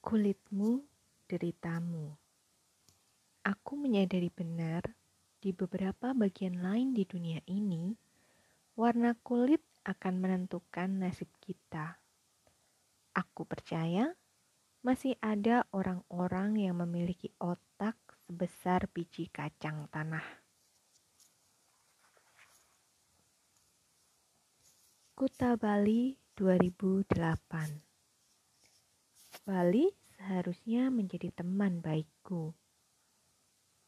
Kulitmu, deritamu. Aku menyadari benar di beberapa bagian lain di dunia ini, warna kulit akan menentukan nasib kita. Aku percaya masih ada orang-orang yang memiliki otak sebesar biji kacang tanah. Kuta Bali 2008 Bali seharusnya menjadi teman baikku.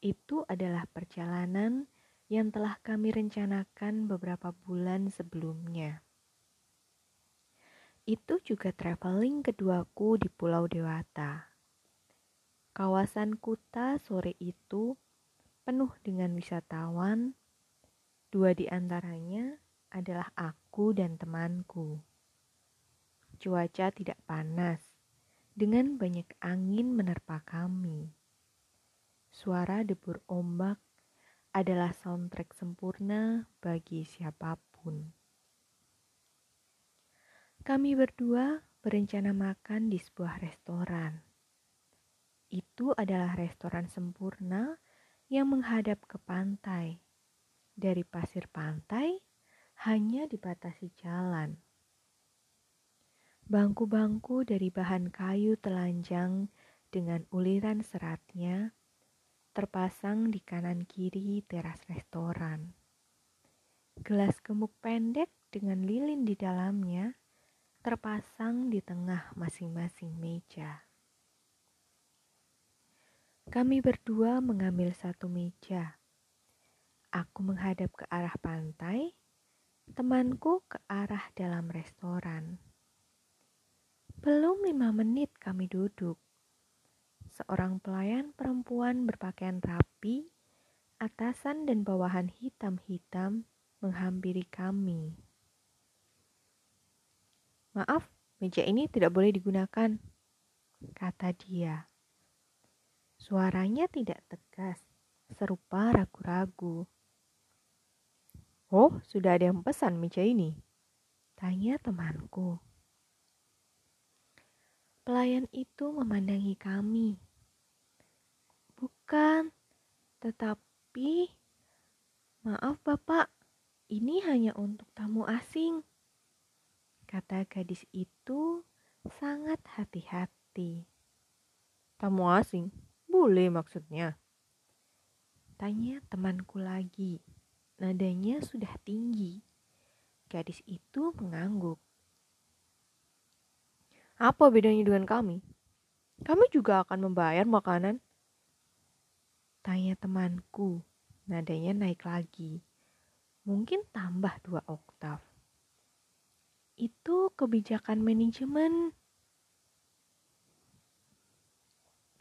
Itu adalah perjalanan yang telah kami rencanakan beberapa bulan sebelumnya. Itu juga traveling keduaku di Pulau Dewata. Kawasan Kuta sore itu penuh dengan wisatawan. Dua di antaranya adalah aku dan temanku. Cuaca tidak panas, dengan banyak angin menerpa kami. Suara debur ombak adalah soundtrack sempurna bagi siapa pun. Kami berdua berencana makan di sebuah restoran. Itu adalah restoran sempurna yang menghadap ke pantai. Dari pasir pantai hanya dibatasi jalan. Bangku-bangku dari bahan kayu telanjang dengan uliran seratnya terpasang di kanan kiri teras restoran. Gelas gemuk pendek dengan lilin di dalamnya terpasang di tengah masing-masing meja. Kami berdua mengambil satu meja. Aku menghadap ke arah pantai, temanku ke arah dalam restoran. Belum lima menit kami duduk. Seorang pelayan perempuan berpakaian rapi, atasan dan bawahan hitam-hitam menghampiri kami. Maaf, meja ini tidak boleh digunakan, kata dia. Suaranya tidak tegas, serupa ragu-ragu. Oh, sudah ada yang pesan meja ini? Tanya temanku. Pelayan itu memandangi kami. Bukan, tetapi maaf Bapak, ini hanya untuk tamu asing. Kata gadis itu sangat hati-hati. Tamu asing? Boleh maksudnya? Tanya temanku lagi. Nadanya sudah tinggi. Gadis itu mengangguk. Apa bedanya dengan kami? Kami juga akan membayar makanan. Tanya temanku, nadanya naik lagi. Mungkin tambah dua oktav. Itu kebijakan manajemen.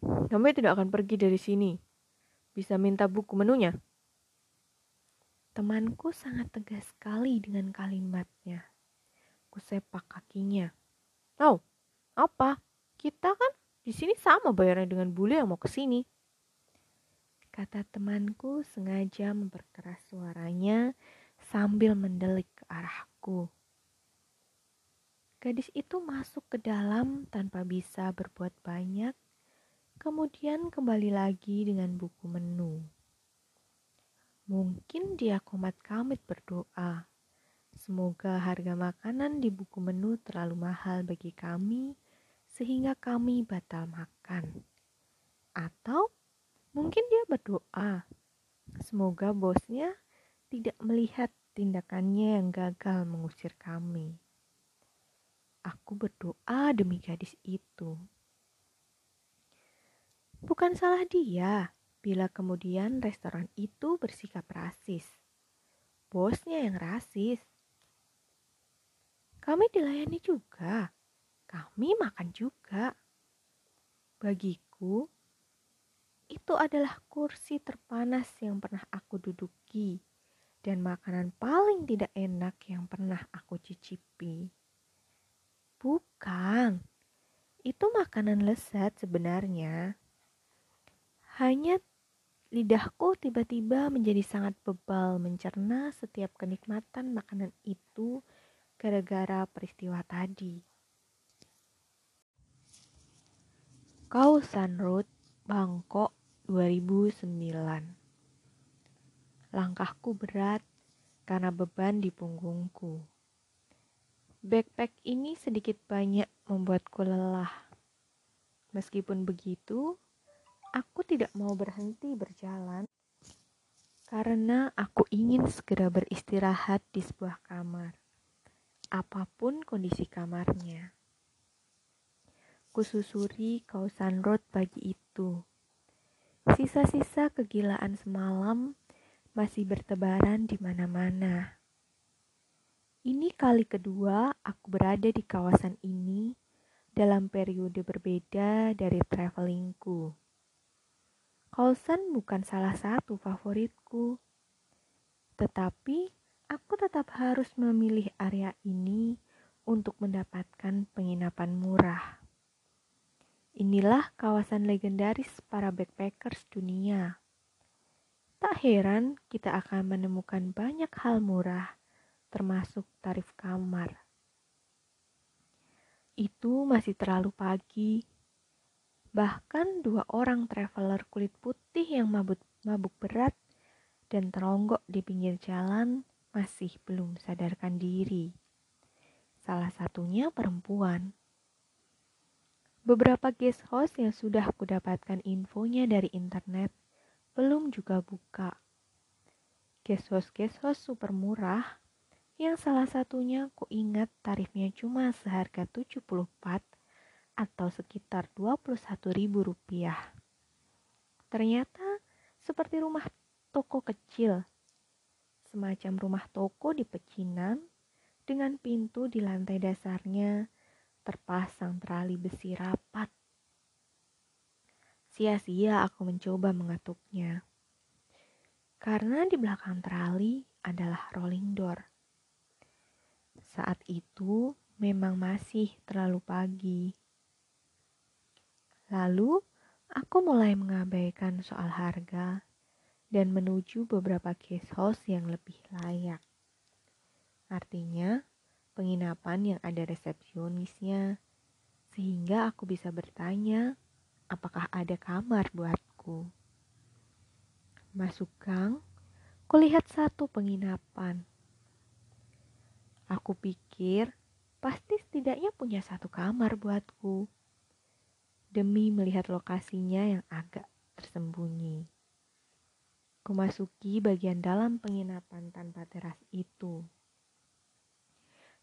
Kami tidak akan pergi dari sini. Bisa minta buku menunya? Temanku sangat tegas sekali dengan kalimatnya. Kusepak kakinya. Oh, apa? Kita kan di sini sama bayarnya dengan bule yang mau ke sini. Kata temanku sengaja memperkeras suaranya sambil mendelik ke arahku. Gadis itu masuk ke dalam tanpa bisa berbuat banyak, kemudian kembali lagi dengan buku menu. Mungkin dia komat kamit berdoa. Semoga harga makanan di buku menu terlalu mahal bagi kami sehingga kami batal makan. Atau mungkin dia berdoa, semoga bosnya tidak melihat tindakannya yang gagal mengusir kami. Aku berdoa demi gadis itu. Bukan salah dia bila kemudian restoran itu bersikap rasis. Bosnya yang rasis. Kami dilayani juga kami makan juga. Bagiku, itu adalah kursi terpanas yang pernah aku duduki dan makanan paling tidak enak yang pernah aku cicipi. Bukan, itu makanan lezat sebenarnya. Hanya lidahku tiba-tiba menjadi sangat bebal mencerna setiap kenikmatan makanan itu gara-gara peristiwa tadi. Kausan Road, Bangkok 2009 Langkahku berat karena beban di punggungku. Backpack ini sedikit banyak membuatku lelah. Meskipun begitu, aku tidak mau berhenti berjalan karena aku ingin segera beristirahat di sebuah kamar, apa pun kondisi kamarnya. Kususuri kausan road pagi itu. Sisa-sisa kegilaan semalam masih bertebaran di mana-mana. Ini kali kedua aku berada di kawasan ini dalam periode berbeda dari travelingku. Kawasan bukan salah satu favoritku, tetapi aku tetap harus memilih area ini untuk mendapatkan penginapan murah. Inilah kawasan legendaris para backpackers dunia. Tak heran kita akan menemukan banyak hal murah, termasuk tarif kamar. Itu masih terlalu pagi. Bahkan dua orang traveler kulit putih yang mabuk, mabuk berat dan teronggok di pinggir jalan masih belum sadarkan diri. Salah satunya perempuan. Beberapa guest host yang sudah kudapatkan infonya dari internet belum juga buka. Guest host-guest host super murah yang salah satunya ku ingat tarifnya cuma seharga 74 atau sekitar 21 ribu rupiah. Ternyata seperti rumah toko kecil, semacam rumah toko di pecinan dengan pintu di lantai dasarnya terpasang terali besi rapat. Sia-sia aku mencoba mengetuknya. Karena di belakang terali adalah rolling door. Saat itu memang masih terlalu pagi. Lalu aku mulai mengabaikan soal harga dan menuju beberapa case house yang lebih layak. Artinya, penginapan yang ada resepsionisnya, sehingga aku bisa bertanya apakah ada kamar buatku. Masuk gang, kulihat satu penginapan. Aku pikir pasti setidaknya punya satu kamar buatku. Demi melihat lokasinya yang agak tersembunyi. Kumasuki bagian dalam penginapan tanpa teras itu.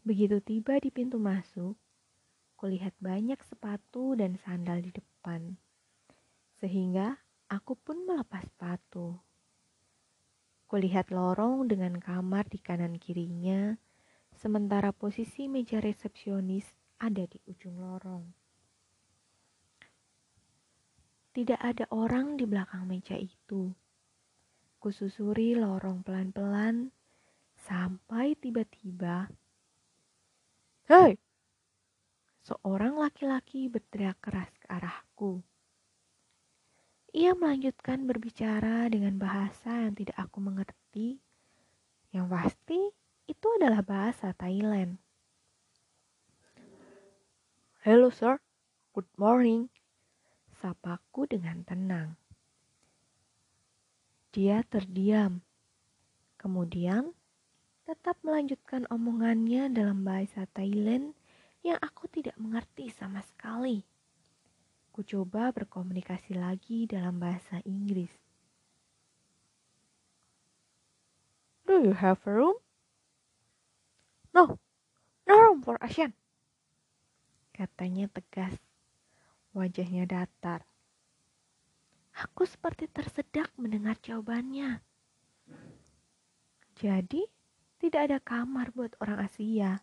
Begitu tiba di pintu masuk, kulihat banyak sepatu dan sandal di depan. Sehingga aku pun melepas sepatu. Kulihat lorong dengan kamar di kanan kirinya, sementara posisi meja resepsionis ada di ujung lorong. Tidak ada orang di belakang meja itu. Kususuri lorong pelan-pelan sampai tiba-tiba Hei! Seorang laki-laki berteriak keras ke arahku. Ia melanjutkan berbicara dengan bahasa yang tidak aku mengerti. Yang pasti, itu adalah bahasa Thailand. Hello sir, good morning. Sapaku dengan tenang. Dia terdiam. Kemudian tetap melanjutkan omongannya dalam bahasa Thailand yang aku tidak mengerti sama sekali. Ku coba berkomunikasi lagi dalam bahasa Inggris. Do you have a room? No, no room for Asian. Katanya tegas, wajahnya datar. Aku seperti tersedak mendengar jawabannya. Jadi, tidak ada kamar buat orang Asia.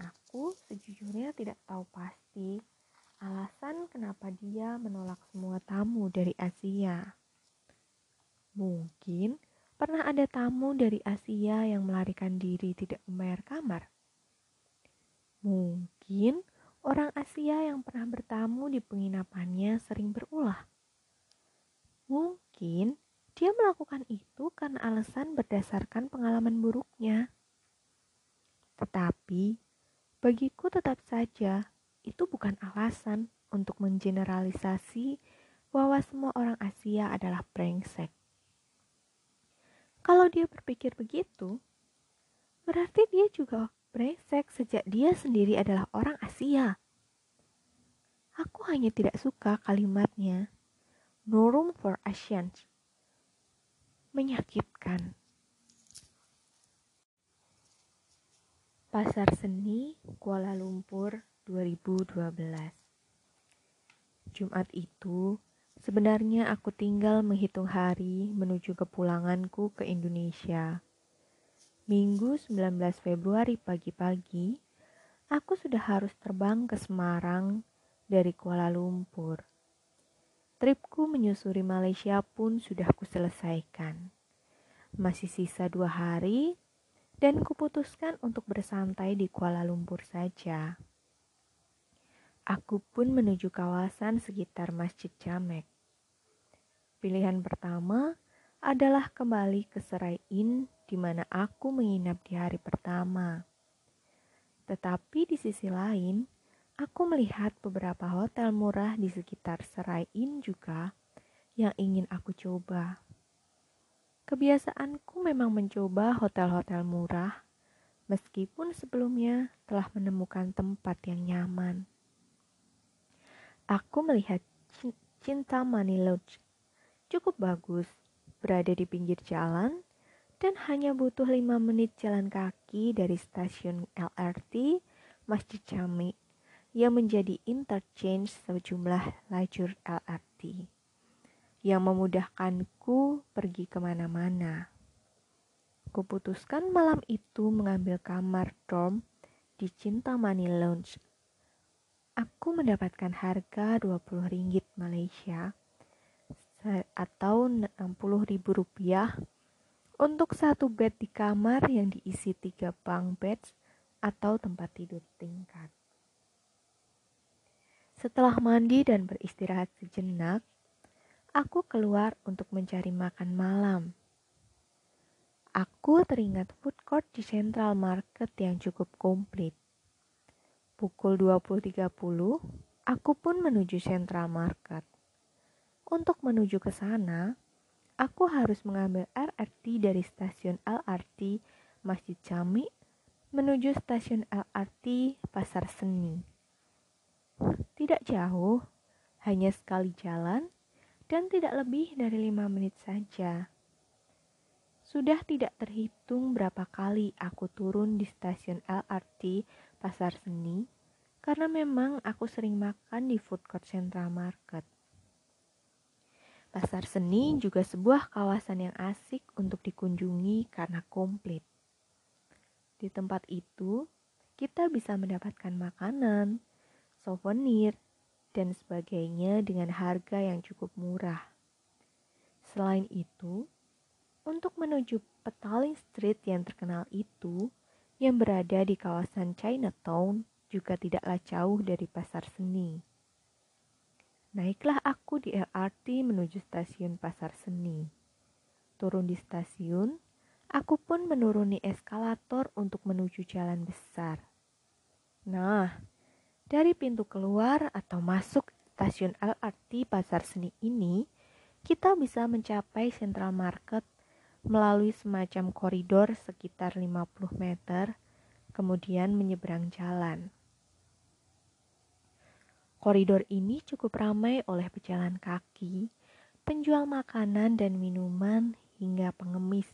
Aku sejujurnya tidak tahu pasti alasan kenapa dia menolak semua tamu dari Asia. Mungkin pernah ada tamu dari Asia yang melarikan diri tidak membayar kamar. Mungkin orang Asia yang pernah bertamu di penginapannya sering berulah. Mungkin dia melakukan itu karena alasan berdasarkan pengalaman buruknya. Tetapi, bagiku tetap saja itu bukan alasan untuk mengeneralisasi bahwa semua orang Asia adalah brengsek. Kalau dia berpikir begitu, berarti dia juga brengsek sejak dia sendiri adalah orang Asia. Aku hanya tidak suka kalimatnya. No room for Asians. Menyakitkan. Pasar Seni Kuala Lumpur 2012 Jumat itu Sebenarnya aku tinggal menghitung hari menuju kepulanganku ke Indonesia. Minggu 19 Februari pagi-pagi, aku sudah harus terbang ke Semarang dari Kuala Lumpur. Tripku menyusuri Malaysia pun sudah kuselesaikan. Masih sisa dua hari, dan kuputuskan untuk bersantai di Kuala Lumpur saja. Aku pun menuju kawasan sekitar Masjid Jamek. Pilihan pertama adalah kembali ke Serai Inn di mana aku menginap di hari pertama. Tetapi di sisi lain, aku melihat beberapa hotel murah di sekitar Serai Inn juga yang ingin aku coba. Kebiasaanku memang mencoba hotel-hotel murah, meskipun sebelumnya telah menemukan tempat yang nyaman. Aku melihat Cinta Money Lodge cukup bagus, berada di pinggir jalan, dan hanya butuh lima menit jalan kaki dari stasiun LRT Masjid Jami yang menjadi interchange sejumlah lajur LRT yang memudahkanku pergi ke mana-mana. Kuputuskan malam itu mengambil kamar dorm di Cinta Money Lounge. Aku mendapatkan harga 20 ringgit Malaysia atau Rp60.000 untuk satu bed di kamar yang diisi tiga bunk beds atau tempat tidur tingkat. Setelah mandi dan beristirahat sejenak, aku keluar untuk mencari makan malam. Aku teringat food court di Central Market yang cukup komplit. Pukul 20.30, aku pun menuju Central Market. Untuk menuju ke sana, aku harus mengambil LRT dari stasiun LRT Masjid Jami menuju stasiun LRT Pasar Seni. Tidak jauh, hanya sekali jalan dan tidak lebih dari lima menit saja. Sudah tidak terhitung berapa kali aku turun di stasiun LRT Pasar Seni karena memang aku sering makan di food court Central Market. Pasar seni juga sebuah kawasan yang asik untuk dikunjungi karena komplit. Di tempat itu, kita bisa mendapatkan makanan, souvenir, dan sebagainya dengan harga yang cukup murah. Selain itu, untuk menuju Petaling Street yang terkenal itu, yang berada di kawasan Chinatown, juga tidaklah jauh dari pasar seni. Naiklah aku di LRT menuju stasiun Pasar Seni. Turun di stasiun, aku pun menuruni eskalator untuk menuju jalan besar. Nah, dari pintu keluar atau masuk stasiun LRT Pasar Seni ini, kita bisa mencapai Central Market melalui semacam koridor sekitar 50 meter, kemudian menyeberang jalan. Koridor ini cukup ramai oleh pejalan kaki, penjual makanan dan minuman, hingga pengemis.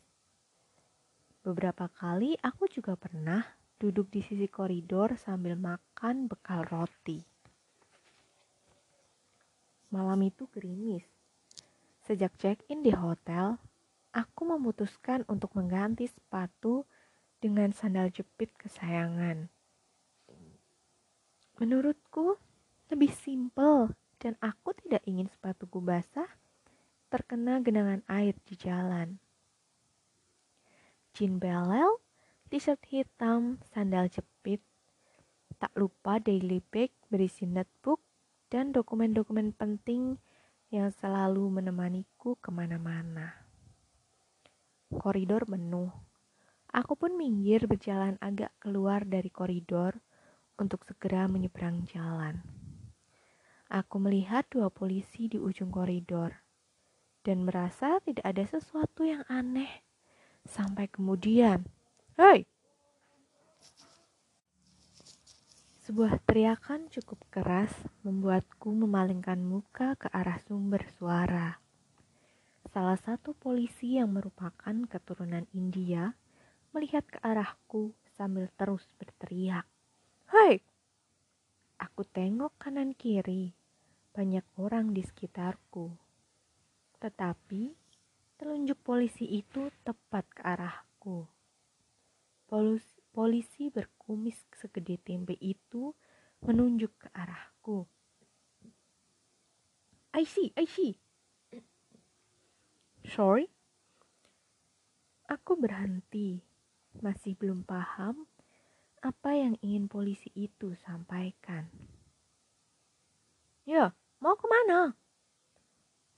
Beberapa kali aku juga pernah duduk di sisi koridor sambil makan bekal roti. Malam itu gerimis. Sejak check-in di hotel, aku memutuskan untuk mengganti sepatu dengan sandal jepit kesayangan. Menurutku, lebih simpel dan aku tidak ingin sepatuku basah terkena genangan air di jalan. Jean Bellel, t-shirt hitam, sandal jepit, tak lupa daily bag berisi notebook dan dokumen-dokumen penting yang selalu menemaniku ke mana-mana. Koridor penuh. Aku pun minggir berjalan agak keluar dari koridor untuk segera menyeberang jalan. Aku melihat dua polisi di ujung koridor dan merasa tidak ada sesuatu yang aneh. Sampai kemudian, "Hei!" Sebuah teriakan cukup keras membuatku memalingkan muka ke arah sumber suara. Salah satu polisi yang merupakan keturunan India melihat ke arahku sambil terus berteriak. Hei! Aku tengok kanan kiri banyak orang di sekitarku. Tetapi telunjuk polisi itu tepat ke arahku. Polisi, polisi berkumis segede tempe itu menunjuk ke arahku. I see, I see. Sorry? Aku berhenti, masih belum paham apa yang ingin polisi itu sampaikan. Ya, mau ke mana?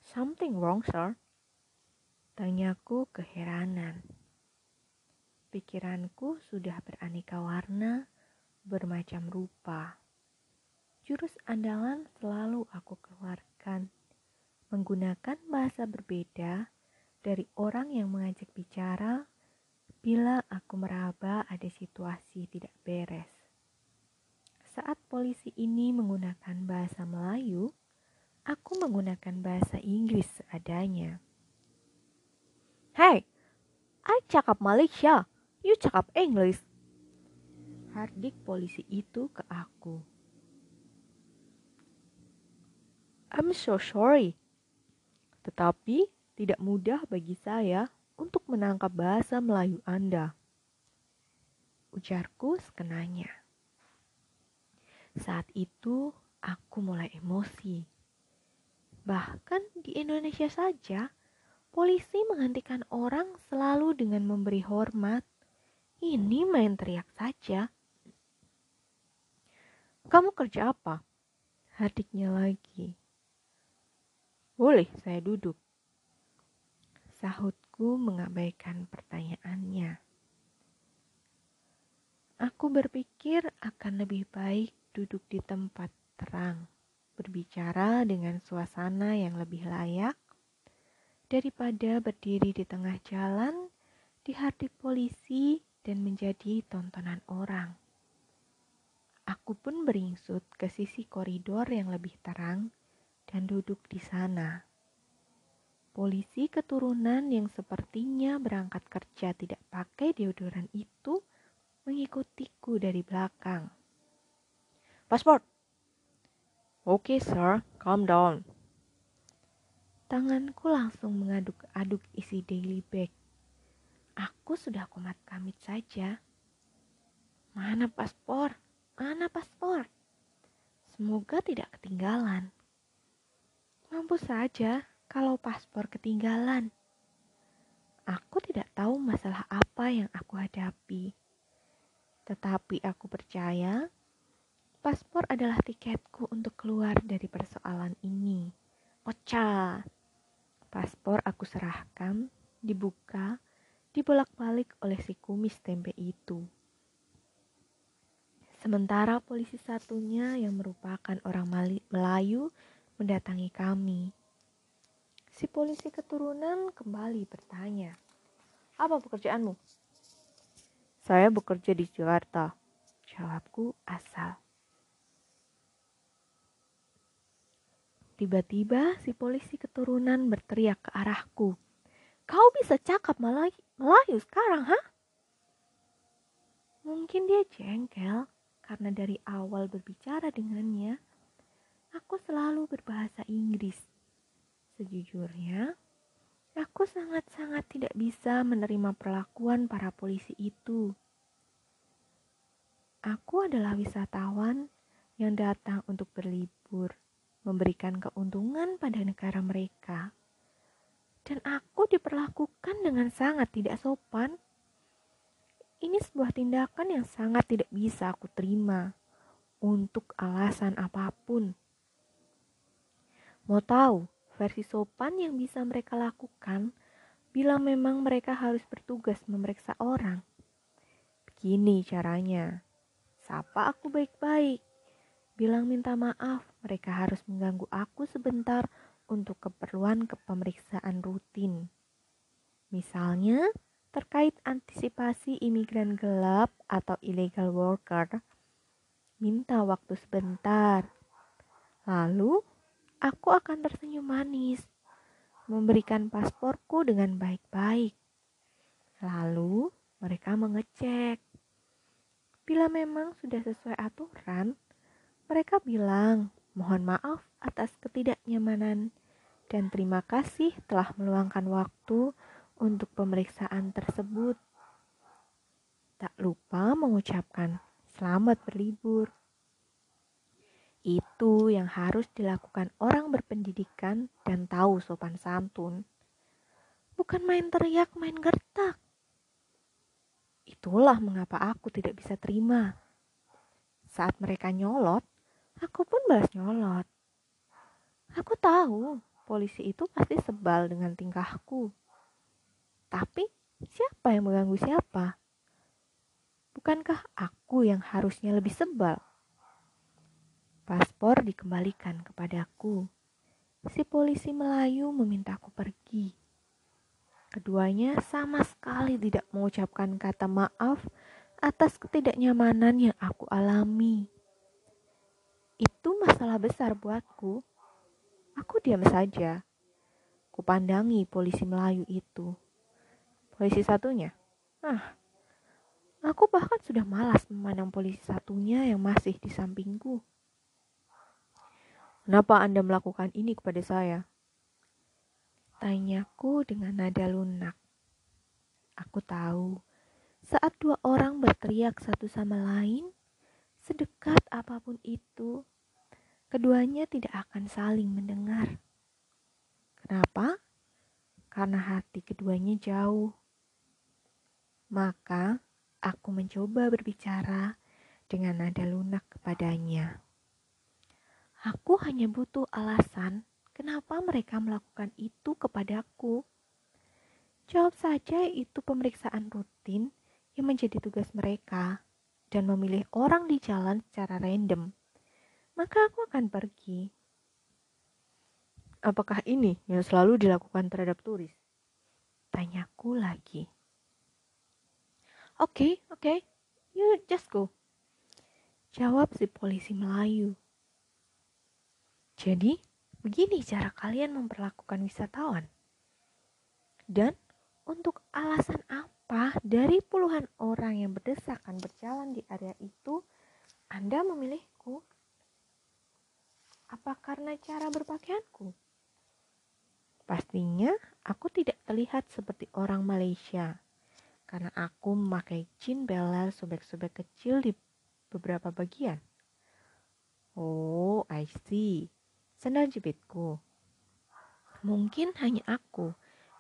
Something wrong, sir. Tanyaku keheranan. Pikiranku sudah beraneka warna, bermacam rupa. Jurus andalan selalu aku keluarkan, menggunakan bahasa berbeda dari orang yang mengajak bicara bila aku meraba ada situasi tidak beres. Saat polisi ini menggunakan bahasa Melayu, aku menggunakan bahasa Inggris seadanya. Hey, I cakap Malaysia, you cakap English. Hardik polisi itu ke aku. I'm so sorry. Tetapi tidak mudah bagi saya untuk menangkap bahasa Melayu Anda. Ujarku sekenanya. Saat itu aku mulai emosi. Bahkan di Indonesia saja, polisi menghentikan orang selalu dengan memberi hormat. Ini main teriak saja. Kamu kerja apa? Hadiknya lagi. Boleh saya duduk. Sahutku mengabaikan pertanyaannya. Aku berpikir akan lebih baik duduk di tempat terang, berbicara dengan suasana yang lebih layak, daripada berdiri di tengah jalan, dihardik polisi, dan menjadi tontonan orang. Aku pun beringsut ke sisi koridor yang lebih terang dan duduk di sana. Polisi keturunan yang sepertinya berangkat kerja tidak pakai deodoran itu mengikutiku dari belakang. Paspor. Oke, okay, sir. Calm down. Tanganku langsung mengaduk-aduk isi daily bag. Aku sudah komat kamit saja. Mana paspor? Mana paspor? Semoga tidak ketinggalan. Mampu saja kalau paspor ketinggalan. Aku tidak tahu masalah apa yang aku hadapi. Tetapi aku percaya Paspor adalah tiketku untuk keluar dari persoalan ini. Ocha. Paspor aku serahkan, dibuka, dibolak-balik oleh si kumis tempe itu. Sementara polisi satunya yang merupakan orang Melayu mendatangi kami. Si polisi keturunan kembali bertanya, "Apa pekerjaanmu?" "Saya bekerja di Jakarta," jawabku asal. Tiba-tiba si polisi keturunan berteriak ke arahku. Kau bisa cakap Melayu, Melayu sekarang, ha? Mungkin dia jengkel karena dari awal berbicara dengannya, aku selalu berbahasa Inggris. Sejujurnya, aku sangat-sangat tidak bisa menerima perlakuan para polisi itu. Aku adalah wisatawan yang datang untuk berlibur memberikan keuntungan pada negara mereka, dan aku diperlakukan dengan sangat tidak sopan. Ini sebuah tindakan yang sangat tidak bisa aku terima untuk alasan apa pun. Mau tahu versi sopan yang bisa mereka lakukan bila memang mereka harus bertugas memeriksa orang? Begini caranya, sapa aku baik-baik bilang minta maaf, mereka harus mengganggu aku sebentar untuk keperluan kepemeriksaan rutin. Misalnya, terkait antisipasi imigran gelap atau illegal worker, minta waktu sebentar. Lalu, aku akan tersenyum manis, memberikan pasporku dengan baik-baik. Lalu, mereka mengecek. Bila memang sudah sesuai aturan, mereka bilang, "Mohon maaf atas ketidaknyamanan dan terima kasih telah meluangkan waktu untuk pemeriksaan tersebut. Tak lupa mengucapkan selamat berlibur. Itu yang harus dilakukan orang berpendidikan dan tahu sopan santun. Bukan main teriak, main gertak. Itulah mengapa aku tidak bisa terima. Saat mereka nyolot, aku pun balas nyolot. Aku tahu polisi itu pasti sebal dengan tingkahku. Tapi siapa yang mengganggu siapa? Bukankah aku yang harusnya lebih sebal? Paspor dikembalikan kepadaku. Si polisi Melayu memintaku pergi. Keduanya sama sekali tidak mengucapkan kata maaf atas ketidaknyamanan yang aku alami. Itu masalah besar buatku. Aku diam saja. Kupandangi polisi Melayu itu. Polisi satunya? Ah, aku bahkan sudah malas memandang polisi satunya yang masih di sampingku. Kenapa Anda melakukan ini kepada saya? Tanyaku dengan nada lunak. Aku tahu, saat dua orang berteriak satu sama lain, sedekat apa pun itu, keduanya tidak akan saling mendengar. Kenapa? Karena hati keduanya jauh. Maka aku mencoba berbicara dengan nada lunak kepadanya. Aku hanya butuh alasan kenapa mereka melakukan itu kepadaku. Jawab saja itu pemeriksaan rutin yang menjadi tugas mereka dan memilih orang di jalan secara random. Maka aku akan pergi. Apakah ini yang selalu dilakukan terhadap turis? Tanyaku lagi. Oke, okay, oke, okay. you just go. Jawab si polisi Melayu. Jadi, begini cara kalian memperlakukan wisatawan. Dan untuk alasan apa dari puluhan orang yang berdesakan berjalan di area itu, Anda memilihku? Apa karena cara berpakaianku? Pastinya aku tidak terlihat seperti orang Malaysia karena aku memakai jin beler sobek-sobek kecil di beberapa bagian. Oh, I see. Sandal jepitku. Mungkin hanya aku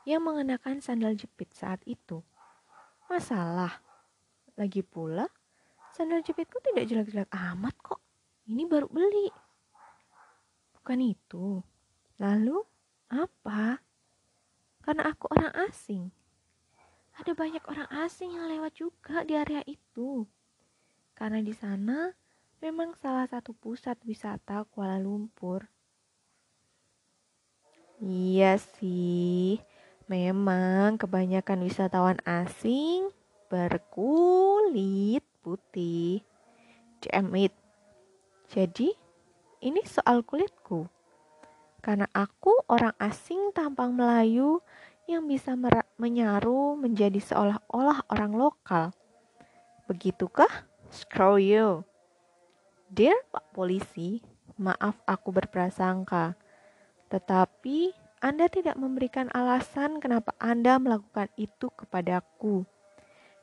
yang mengenakan sandal jepit saat itu. Masalah. Lagi pula, sandal jepitku tidak jelek-jelek amat kok. Ini baru beli. Bukan itu. Lalu, apa? Karena aku orang asing ada banyak orang asing yang lewat juga di area itu. Karena di sana memang salah satu pusat wisata Kuala Lumpur. Iya sih, memang kebanyakan wisatawan asing berkulit putih. Cemit. Jadi, ini soal kulitku. Karena aku orang asing tampang Melayu yang bisa menyaru menjadi seolah-olah orang lokal. Begitukah? Screw you. Dear Pak Polisi, maaf aku berprasangka. Tetapi Anda tidak memberikan alasan kenapa Anda melakukan itu kepadaku.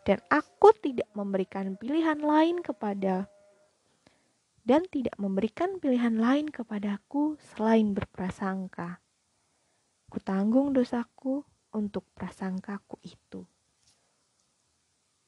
Dan aku tidak memberikan pilihan lain kepada dan tidak memberikan pilihan lain kepadaku selain berprasangka. Kutanggung dosaku untuk prasangkaku itu.